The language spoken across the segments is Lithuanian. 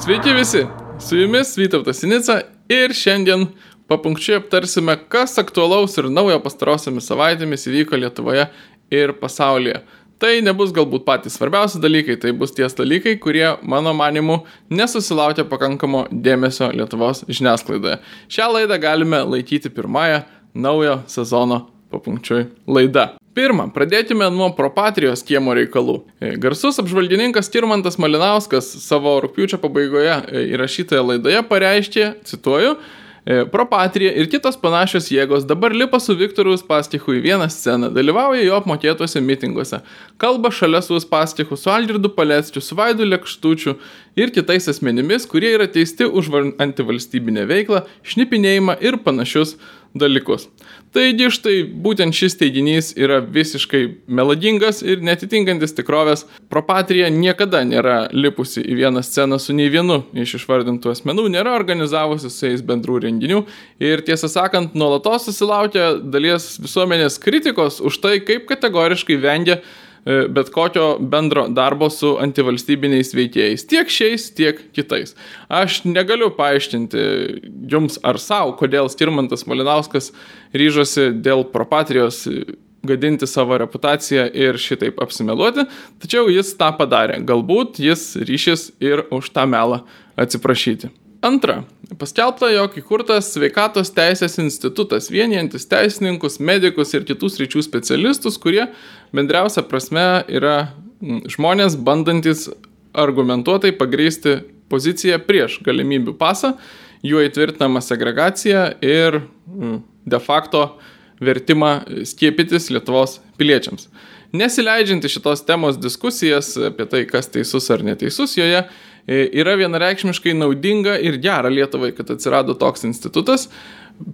Sveiki visi, su jumis Vytautas Sinica ir šiandien papunkčiai aptarsime, kas aktualaus ir naujo pastarosiamis savaitėmis įvyko Lietuvoje ir pasaulyje. Tai nebus galbūt patys svarbiausi dalykai, tai bus ties dalykai, kurie, mano manimu, nesusilaukia pakankamo dėmesio Lietuvos žiniasklaidoje. Šią laidą galime laikyti pirmąją naujo sezono papunkčiui laida. Pirma, pradėkime nuo propatrijos kiemo reikalų. E, garsus apžvalgininkas Kirmantas Malinauskas savo rūpiučio pabaigoje e, įrašytoje laidoje pareiškė, cituoju, e, Propatrija ir kitos panašios jėgos dabar lipa su Viktoru Uspastichu į vieną sceną, dalyvauja jo apmokėtuose mitinguose, kalba šalia su Uspastichu, su Algirdu Paleckiu, su Vaidu Lekštučiu ir kitais asmenimis, kurie yra teisti už antivalstybinę veiklą, šnipinėjimą ir panašius dalykus. Taigi štai būtent šis teiginys yra visiškai melodingas ir netitinkantis tikrovės. Propatrija niekada nėra lipusi į vieną sceną su nei vienu iš išvardintų asmenų, nėra organizavusi su jais bendrų renginių ir tiesą sakant, nuolatos susilaukia dalies visuomenės kritikos už tai, kaip kategoriškai vengia bet kokio bendro darbo su antivalstybiniais veikėjais, tiek šiais, tiek kitais. Aš negaliu paaiškinti jums ar savo, kodėl Stirmantas Malinauskas ryžosi dėl propatrijos gadinti savo reputaciją ir šitaip apsimeluoti, tačiau jis tą padarė. Galbūt jis ryšys ir už tą melą atsiprašyti. Antra, paskelbta, jog įkurtas sveikatos teisės institutas, vienijantis teisininkus, medikus ir kitus ryčių specialistus, kurie bendriausia prasme yra žmonės bandantis argumentuotai pagrįsti poziciją prieš galimybių pasą, juo įtvirtinamą segregaciją ir de facto vertimą skiepytis Lietuvos piliečiams. Nesileidžianti šitos temos diskusijas apie tai, kas teisus ar neteisus joje, yra vienareikšmiškai naudinga ir gera Lietuvai, kad atsirado toks institutas.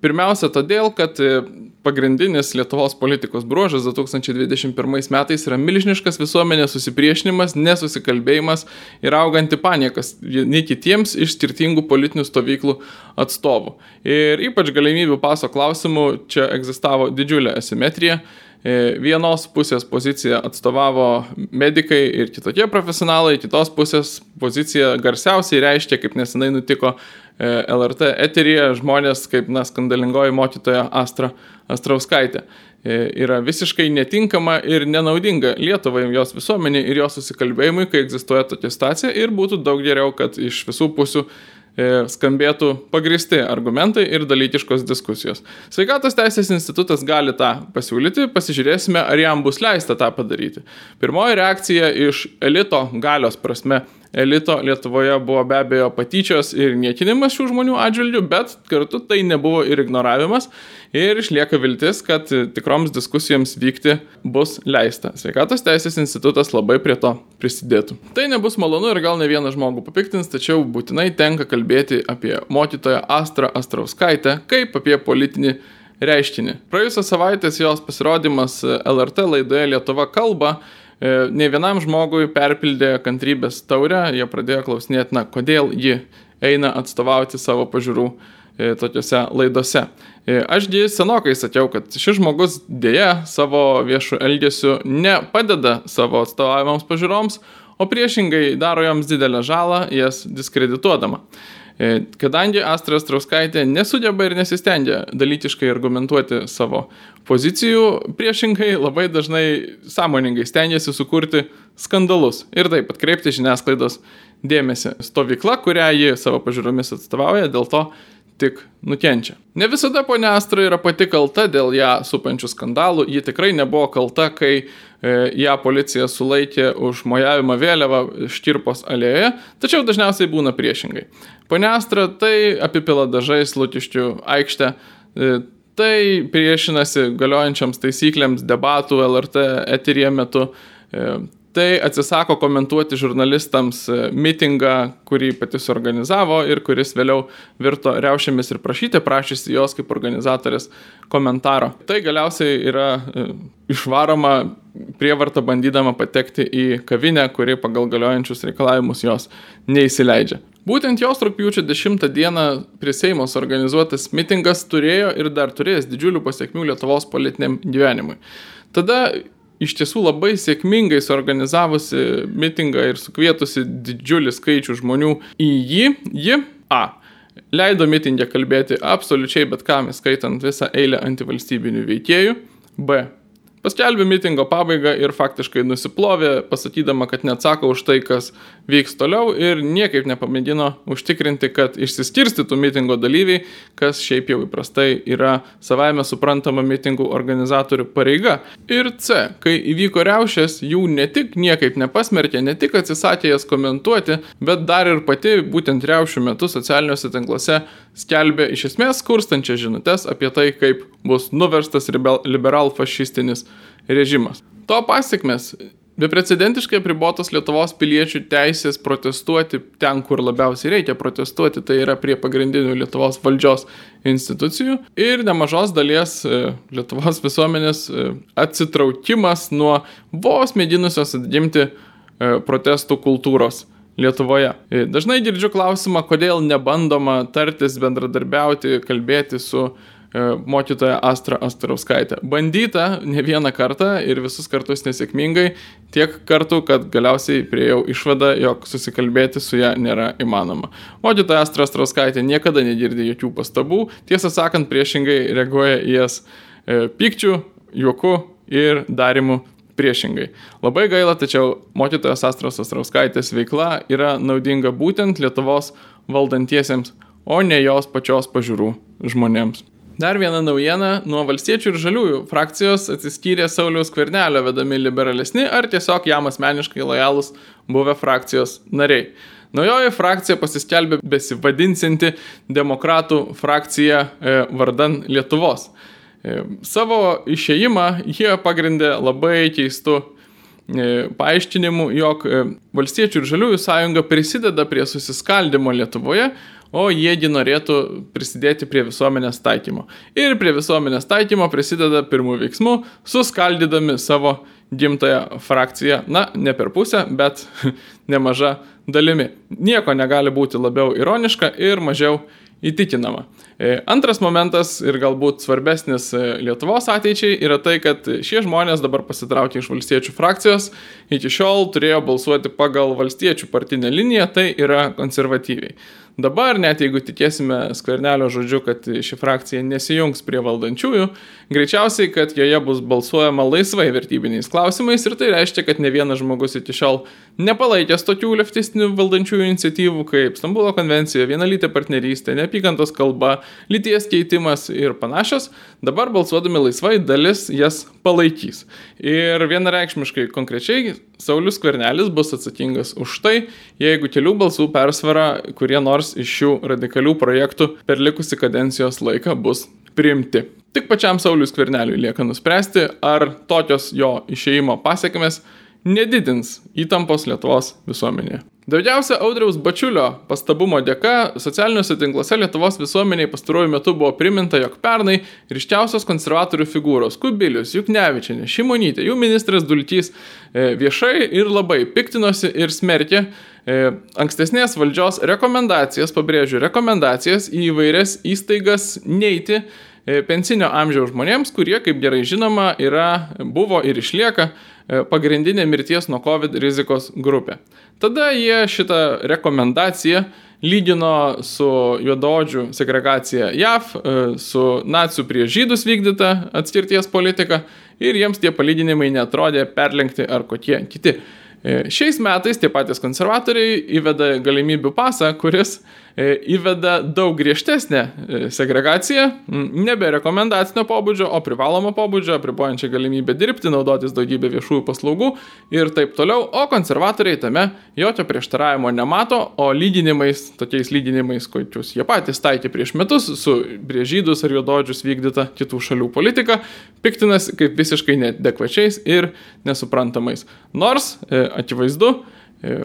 Pirmiausia, todėl, kad e, pagrindinis Lietuvos politikos bruožas 2021 metais yra milžiniškas visuomenės susipriešinimas, nesusikalbėjimas ir auganti paniekas vieni kitiems iš skirtingų politinių stovyklų atstovų. Ir ypač galimybių paso klausimų čia egzistavo didžiulė asimetrija. E, vienos pusės poziciją atstovavo medikai ir kitokie profesionalai, kitos pusės poziciją garsiausiai reiškia, kaip nesenai nutiko e, LRT eteryje žmonės kaip na, skandalingoji mokytoja Astra Astrauskaitė. E, yra visiškai netinkama ir nenaudinga Lietuvai, jos visuomeniai ir jos susikalbėjimui, kai egzistuoja tokia situacija ir būtų daug geriau, kad iš visų pusių E, skambėtų pagristi argumentai ir dalykiškos diskusijos. Sveikatos teisės institutas gali tą pasiūlyti, pasižiūrėsime, ar jam bus leista tą padaryti. Pirmoji reakcija iš elito galios prasme elito Lietuvoje buvo be abejo patyčios ir niekinimas šių žmonių atžvilgių, bet kartu tai nebuvo ir ignoravimas ir išlieka viltis, kad tikroms diskusijoms vykti bus leista. Sveikatos teisės institutas labai prie to prisidėtų. Tai nebus malonu ir gal ne vieną žmogų papiktins, tačiau būtinai tenka kalbėti apie mokytoją Astrą Astrauskaitę kaip apie politinį reiškinį. Praėjusią savaitę jos pasirodymas LRT laidoje Lietuva kalba ne vienam žmogui perpildė kantrybės taurę, jie pradėjo klausinėti, na, kodėl ji eina atstovauti savo pažiūrų e, tokiuose laidose. E, ašgi senokai sakiau, kad šis žmogus dėja savo viešų elgesių nepadeda savo atstovavimams pažiūroms, o priešingai daro joms didelę žalą, jas diskredituodama. E, kadangi Astra Strauskaitė nesugeba ir nesistengia dalytiškai argumentuoti savo pozicijų, priešingai labai dažnai sąmoningai stengiasi sukurti skandalus ir taip atkreipti žiniasklaidos dėmesį. Stovykla, kurią ji savo pažiūromis atstovauja, dėl to tik nukenčia. Ne visada ponia Astra yra pati kalta dėl ją supančių skandalų, ji tikrai nebuvo kalta, kai e, ją policija sulaikė už mojavimą vėliavą Štirpos alėjoje, tačiau dažniausiai būna priešingai. Ponia Astra tai apipila dažais Lutiščių aikštę, e, tai priešinasi galiojančiams taisyklėms debatų LRT eterija metu. Tai atsisako komentuoti žurnalistams e, mitingą, kurį pati suorganizavo ir kuris vėliau virto riaušėmis ir prašyti, prašysi jos kaip organizatorės komentaro. Tai galiausiai yra e, išvaroma prievarta bandydama patekti į kavinę, kuri pagal galiojančius reikalavimus jos neįsileidžia. Būtent jos rūpjūčio 10 dieną prie Seimos organizuotas mitingas turėjo ir dar turės didžiulių pasiekmių Lietuvos politiniam gyvenimui. Tada iš tiesų labai sėkmingai suorganizavusi mitingą ir sukvietusi didžiulį skaičių žmonių į jį, ji A. Leido mitingę kalbėti absoliučiai bet kam, skaitant visą eilę antivalstybinių veikėjų. B paskelbė mitingo pabaigą ir faktiškai nusiplovė, pasakydama, kad neatsako už tai, kas vyks toliau ir niekaip nepamėgino užtikrinti, kad išsiskirstytų mitingo dalyviai, kas šiaip jau įprastai yra savaime suprantama mitingų organizatorių pareiga. Ir C, kai įvyko riaušės, jų ne tik niekaip nepasmerkė, ne tik atsisakė jas komentuoti, bet dar ir pati būtent riaušių metu socialiniuose tinkluose skelbė iš esmės skurstančias žinutės apie tai, kaip bus nuverstas liberal fašistinis režimas. To pasiekmes Beprecedentiškai apribotos Lietuvos piliečių teisės protestuoti ten, kur labiausiai reikia protestuoti, tai yra prie pagrindinių Lietuvos valdžios institucijų ir nemažos dalies e, Lietuvos visuomenės e, atsitraukimas nuo vos mėginusios atgimti e, protestų kultūros Lietuvoje. Dažnai girdžiu klausimą, kodėl nebandoma tartis, bendradarbiauti, kalbėti su E, mokytoja Astra Astrauskaitė. Bandyta ne vieną kartą ir visus kartus nesėkmingai, tiek kartų, kad galiausiai priejau išvadą, jog susikalbėti su ją nėra įmanoma. Mokytoja Astra Astrauskaitė niekada negirdi jokių pastabų, tiesą sakant, priešingai reaguoja į jas e, pykčių, juoku ir darimu priešingai. Labai gaila, tačiau mokytojos Astros Astrauskaitės veikla yra naudinga būtent Lietuvos valdantiesiems, o ne jos pačios pažiūrų žmonėms. Dar viena naujiena - nuo valstiečių ir žaliųjų frakcijos atsiskyrė Sauliaus Kvernelio vedami liberalesni ar tiesiog jam asmeniškai lojalūs buvę frakcijos nariai. Naujoji frakcija pasiskelbė besivadinsinti demokratų frakcija e, vardan Lietuvos. E, savo išėjimą jie pagrindė labai keistu e, paaiškinimu, jog Valstiečių ir Žaliųjų sąjunga prisideda prie susiskaldimo Lietuvoje, o jiegi norėtų prisidėti prie visuomenės taikymo. Ir prie visuomenės taikymo prisideda pirmų veiksmų, suskaldydami savo gimtąją frakciją, na, ne per pusę, bet nemaža dalimi. Nieko negali būti labiau ironiška ir mažiau įtikinama. E, antras momentas ir galbūt svarbesnis e, Lietuvos ateičiai yra tai, kad šie žmonės dabar pasitraukė iš valstiečių frakcijos, iki šiol turėjo balsuoti pagal valstiečių partinę liniją, tai yra konservatyviai. Dabar, net jeigu tikėsime skvernelio žodžiu, kad ši frakcija nesijungs prie valdančiųjų, greičiausiai, kad joje bus balsuojama laisvai vertybiniais klausimais ir tai reiškia, kad ne vienas žmogus iki šiol nepalaikęs tokių leftistinių valdančiųjų iniciatyvų kaip Stambulo konvencija, vienalytė partnerystė, neapykantos kalba, lyties keitimas ir panašios, dabar balsuodami laisvai dalis jas palaikys. Ir vienareikšmiškai konkrečiai Saulis Kvernelis bus atsakingas už tai, jeigu kelių balsų persvara, kurie nors iš šių radikalių projektų per likusi kadencijos laiką bus priimti. Tik pačiam Saulis Kverneliui lieka nuspręsti, ar tokios jo išeimo pasiekmes nedidins įtampos Lietuvos visuomenėje. Daugiausia Audriaus Bačiulio pastabumo dėka socialiniuose tinkluose Lietuvos visuomeniai pastaruoju metu buvo priminta, jog pernai ryškiausios konservatorių figūros - Kubilius, Juknevičianė, Šimonytė, jų ministras Dulkys e, viešai ir labai piktinosi ir smerkė e, ankstesnės valdžios rekomendacijas, pabrėžiu, rekomendacijas į įvairias įstaigas neiti pensinio amžiaus žmonėms, kurie, kaip gerai žinoma, yra, buvo ir išlieka E, pagrindinė mirties nuo COVID rizikos grupė. Tada jie šitą rekomendaciją lygino su juododžių segregacija JAV, e, su nacijų prie žydus vykdyta atskirties politika ir jiems tie palyginimai netrodė perlenkti ar kokie kiti. E, šiais metais tie patys konservatoriai įveda galimybių pasą, kuris E, įveda daug griežtesnę e, segregaciją, nebe rekomendacinio pobūdžio, o privalomo pobūdžio, apribojančią galimybę dirbti, naudotis daugybę viešųjų paslaugų ir taip toliau, o konservatoriai tame jokio prieštaravimo nemato, o lyginimais, tokiais lyginimais, kokius jie patys taikė prieš metus su brėžydus ar juododžius vykdyta kitų šalių politika, piktinasi kaip visiškai nedekvačiais ir nesuprantamais. Nors, e, akivaizdu, e,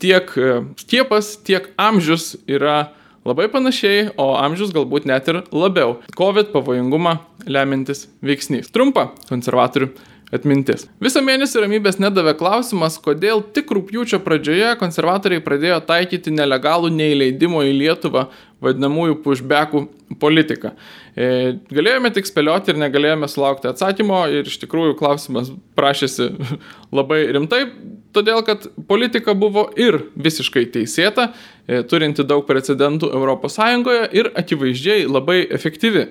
tiek e, skiepas, tiek amžius yra labai panašiai, o amžius galbūt net ir labiau. COVID pavojingumą lemintis veiksnys. Trumpa konservatorių atmintis. Visą mėnesį ramybės nedavė klausimas, kodėl tik rūpjūčio pradžioje konservatoriai pradėjo taikyti nelegalų neįleidimo į Lietuvą vadinamųjų pushbackų politiką. E, galėjome tik spėlioti ir negalėjome sulaukti atsakymo ir iš tikrųjų klausimas prašėsi labai rimtai, todėl kad politika buvo ir visiškai teisėta, e, turinti daug precedentų ES ir akivaizdžiai labai efektyvi.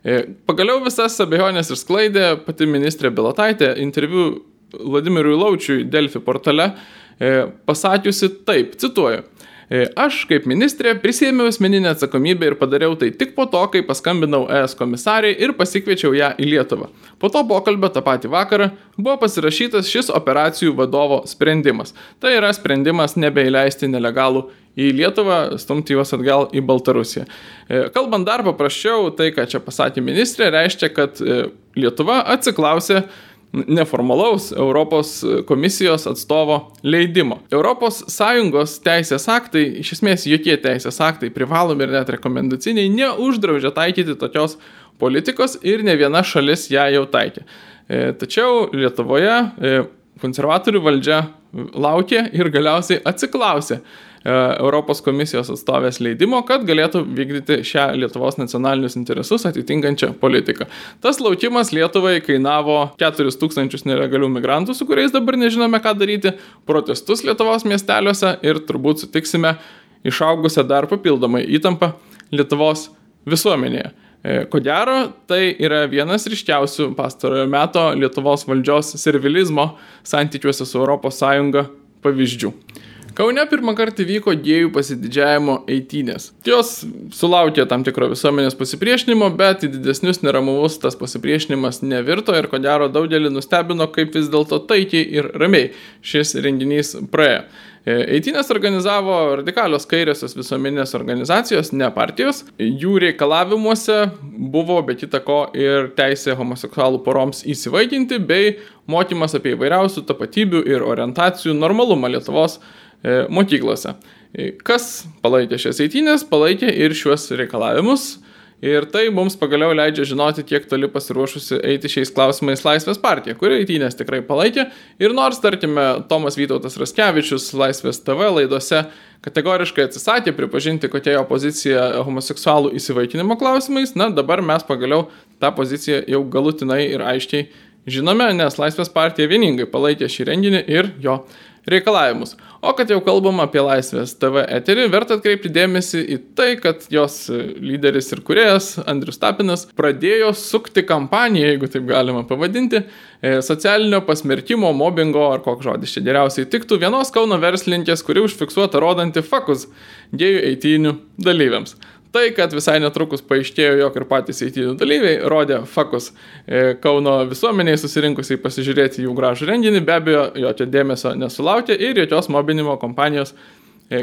E, pagaliau visas abejonės išsklaidė pati ministrė Bilotaitė interviu Vladimirui Laučiui Delfi portale, e, pasakiusi taip, cituoju. E, aš kaip ministrė prisėmiau asmeninę atsakomybę ir padariau tai tik po to, kai paskambinau ES komisariai ir pasikviečiau ją į Lietuvą. Po to pokalbio tą patį vakarą buvo pasirašytas šis operacijų vadovo sprendimas. Tai yra sprendimas nebeįleisti nelegalų į Lietuvą, stumti juos atgal į Baltarusiją. E, kalbant dar paprasčiau, tai, ką čia pasakė ministrė, reiškia, kad e, Lietuva atsiklausė neformalaus Europos komisijos atstovo leidimo. ES teisės aktai, iš esmės jokie teisės aktai, privalomi ir net rekomendaciniai, neuždraudžia taikyti tokios politikos ir ne viena šalis ją jau taikė. E, tačiau Lietuvoje e, konservatorių valdžia laukė ir galiausiai atsiklausė Europos komisijos atstovės leidimo, kad galėtų vykdyti šią Lietuvos nacionalinius interesus atitinkančią politiką. Tas laukimas Lietuvai kainavo 4000 nelegalių migrantų, su kuriais dabar nežinome, ką daryti, protestus Lietuvos miesteliuose ir turbūt sutiksime išaugusią dar papildomai įtampą Lietuvos visuomenėje. E, ko gero, tai yra vienas ryškiausių pastarojo meto Lietuvos valdžios servilizmo santykiuose su ES pavyzdžių. Kaune pirmą kartą vyko gėjų pasididžiavimo eitynės. Jos sulaukė tam tikro visuomenės pasipriešinimo, bet į didesnius neramumus tas pasipriešinimas nevirto ir ko gero daugelį nustebino, kaip vis dėlto taikiai ir ramiai šis renginys praėjo. E, eitynės organizavo radikalios kairiosios visuomeninės organizacijos, ne partijos. Jų reikalavimuose buvo be kita ko ir teisė homoseksualų poroms įsivaikinti bei mokymas apie įvairiausių tapatybių ir orientacijų normalumą Lietuvos mokyklose. E, kas palaikė šias eitynės, palaikė ir šiuos reikalavimus. Ir tai mums pagaliau leidžia žinoti, kiek toli pasiruošusi eiti šiais klausimais Laisvės partija, kuri eitynės tikrai palaikė. Ir nors, tarkime, Tomas Vytautas Raskevičius Laisvės TV laidose kategoriškai atsisakė pripažinti, kokia jo pozicija homoseksualų įsivaikinimo klausimais, na dabar mes pagaliau tą poziciją jau galutinai ir aiškiai žinome, nes Laisvės partija vieningai palaikė šį renginį ir jo reikalavimus. O kad jau kalbam apie Laisvės TV eterį, verta atkreipti dėmesį į tai, kad jos lyderis ir kuriejas Andrius Tapinas pradėjo sukti kampaniją, jeigu taip galima pavadinti, e, socialinio pasmerkimo, mobbingo ar koks žodis čia geriausiai tiktų vienos Kauno verslininkės, kuri užfiksuota rodanti fakus gėjų eitynių dalyviams. Tai, kad visai netrukus paaiškėjo, jog ir patys eitynių dalyviai rodė fakus e, Kauno visuomeniai susirinkusiai pasižiūrėti jų gražų renginį, be abejo, jokio dėmesio nesulaukė ir jokios mobbinimo kompanijos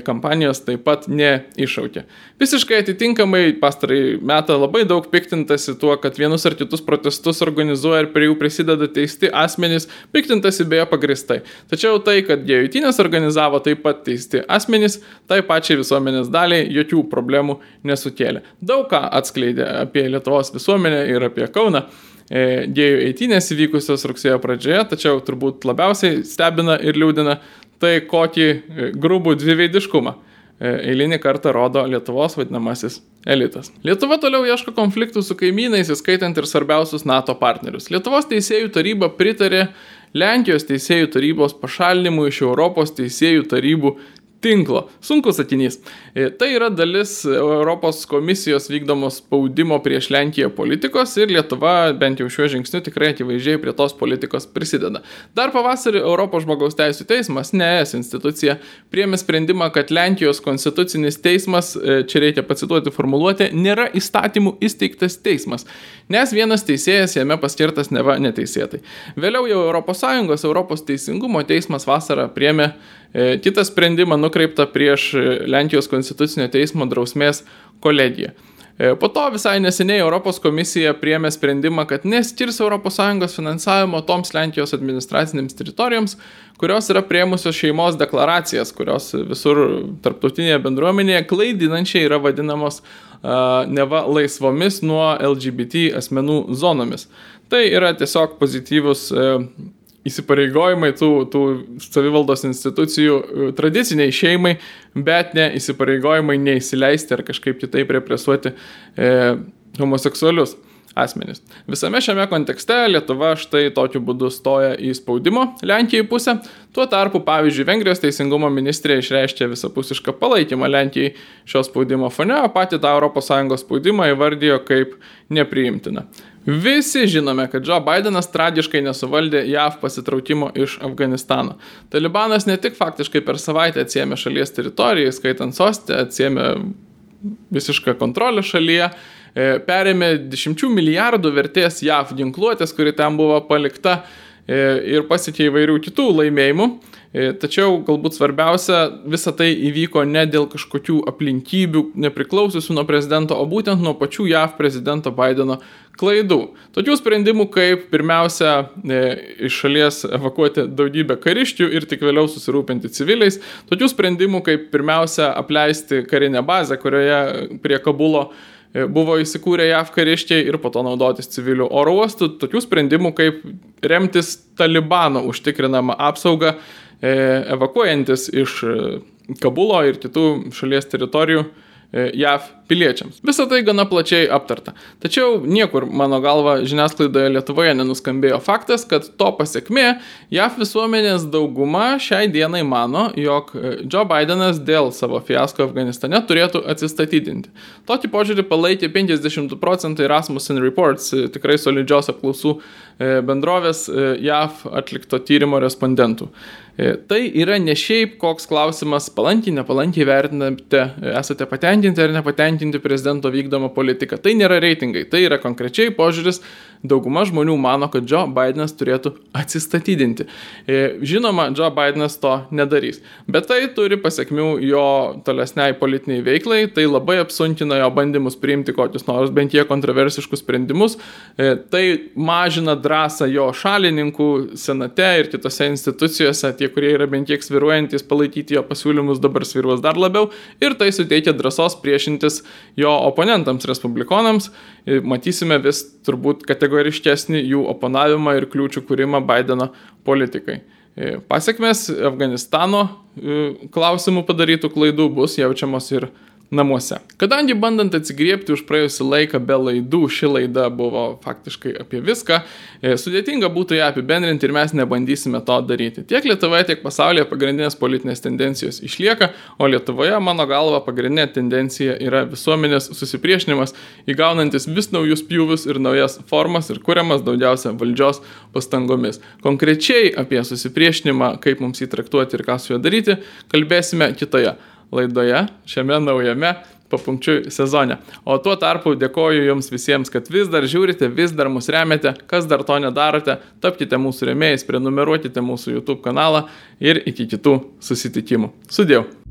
kampanijos taip pat neiššaukė. Visiškai atitinkamai pastarai metą labai daug piktintasi tuo, kad vienus ar kitus protestus organizuoja ir prie jų prisideda teisti asmenys, piktintasi beje pagristai. Tačiau tai, kad gėjutynės organizavo taip pat teisti asmenys, tai pačiai visuomenės daliai jokių problemų nesukėlė. Daug ką atskleidė apie Lietuvos visuomenę ir apie Kauną e, gėjų eitynės įvykusios rugsėjo pradžioje, tačiau turbūt labiausiai stebina ir liūdina tai kokį e, grubų dviveidiškumą e, eilinį kartą rodo Lietuvos vadinamasis elitas. Lietuva toliau ieško konfliktų su kaimynais, įskaitant ir svarbiausius NATO partnerius. Lietuvos teisėjų taryba pritarė Lenkijos teisėjų tarybos pašalinimui iš Europos teisėjų tarybų tinklo. Sunkus sakinys. E, tai yra dalis Europos komisijos vykdomos spaudimo prieš Lenkiją politikos ir Lietuva bent jau šiuo žingsniu tikrai akivaizdžiai prie tos politikos prisideda. Dar pavasarį Europos žmogaus teisų teismas, ne es institucija, priemė sprendimą, kad Lenkijos konstitucinis teismas, e, čia reikia pacituoti formuluotę, nėra įstatymų įsteigtas teismas, nes vienas teisėjas jame paskirtas neva neteisėtai. Vėliau jau ES Europos teisingumo teismas vasarą priemė kitą sprendimą nukreiptą prieš Lenkijos konstitucinio teismo drausmės kolegiją. E, po to visai neseniai Europos komisija priemė sprendimą, kad neskirs ES finansavimo toms Lenkijos administracinėms teritorijoms, kurios yra priemusios šeimos deklaracijas, kurios visur tarptautinėje bendruomenėje klaidinančiai yra vadinamos neva laisvomis nuo LGBT asmenų zonomis. Tai yra tiesiog pozityvus e, įsipareigojimai tų, tų savivaldos institucijų e, tradiciniai šeimai, bet ne įsipareigojimai neįsileisti ar kažkaip kitaip represuoti e, homoseksualius asmenys. Visame šiame kontekste Lietuva štai tokiu būdu stoja į spaudimo Lenkijai pusę. Tuo tarpu, pavyzdžiui, Vengrijos teisingumo ministrė išreiškė visapusišką palaikymą Lenkijai šio spaudimo fone, o pati tą ES spaudimą įvardijo kaip nepriimtiną. Visi žinome, kad Joe Bidenas tragiškai nesuvaldė JAV pasitraukimo iš Afganistano. Talibanas ne tik faktiškai per savaitę atsiemė šalies teritoriją, skaitant sostę, atsiemė visišką kontrolę šalyje, perėmė 10 milijardų vertės JAV ginkluotės, kuri ten buvo palikta e, ir pasiekė įvairių kitų laimėjimų. E, tačiau galbūt svarbiausia, visa tai įvyko ne dėl kažkokių aplinkybių nepriklausiusių nuo prezidento, o būtent nuo pačių JAV prezidento Bideno klaidų. Tokių sprendimų kaip pirmiausia e, iš šalies evakuoti daugybę kariškių ir tik vėliau susirūpinti civiliais. Tokių sprendimų kaip pirmiausia apleisti karinę bazę, kurioje prie Kabulo E, buvo įsikūrę JAV kariškiai ir po to naudotis civilių oro uostų, tokių sprendimų kaip remtis Talibano užtikrinamą apsaugą, e, evakuojantis iš e, Kabulo ir kitų šalies teritorijų JAV piliečiams. Visą tai gana plačiai aptarta. Tačiau niekur, mano galva, žiniasklaidoje Lietuvoje nenuskambėjo faktas, kad to pasiekmė JAV visuomenės dauguma šiai dienai mano, jog e, Joe Bidenas dėl savo fiasko Afganistane turėtų atsistatydinti. Tokį požiūrį palaikė 52 procentai Rasmussen Reports, e, tikrai solidžios apklausų e, bendrovės JAV atlikto tyrimo respondentų. Tai yra ne šiaip koks klausimas, palankiai, nepalankiai vertinate, esate patenkinti ar nepatenkinti tenkinti prezidento vykdomą politiką. Tai nėra reitingai, tai yra konkrečiai požiūris dauguma žmonių mano, kad Joe Bidenas turėtų atsistatydinti. E, žinoma, Joe Bidenas to nedarys, bet tai turi pasiekmių jo tolesniai politiniai veiklai, tai labai apsunkina jo bandymus priimti kokius nors bent jie kontroversiškus sprendimus, e, tai mažina drąsą jo šalininkų senate ir kitose institucijose, tie, kurie yra bent kiek sviruojantis, palaikyti jo pasiūlymus dabar sviruos dar labiau ir tai suteikia drąsos priešintis jo oponentams, respublikonams. Matysime vis turbūt kategoriškesnį jų oponavimą ir kliūčių kūrimą Bideno politikai. Pasiekmes Afganistano e, klausimų padarytų klaidų bus jaučiamos ir namuose. Kadangi bandant atsigriepti už praėjusią laiką be laidų, ši laida buvo faktiškai apie viską, e, sudėtinga būtų ją apibendrinti ir mes nebandysime to daryti. Tiek Lietuvoje, tiek pasaulyje pagrindinės politinės tendencijos išlieka, o Lietuvoje, mano galva, pagrindinė tendencija yra visuomenės susipriešinimas, įgaunantis vis naujus pjūvius ir naujas formas ir kuriamas daugiausia valdžios pastangomis. Konkrečiai apie susipriešinimą, kaip mums jį traktuoti ir ką su juo daryti, kalbėsime kitoje laidoje, šiame naujame papunkčiui sezone. O tuo tarpu dėkoju Jums visiems, kad vis dar žiūrite, vis dar mus remiate, kas dar to nedarote, tapkite mūsų remėjais, prenumeruokite mūsų YouTube kanalą ir iki kitų susitikimų. Sudėjau.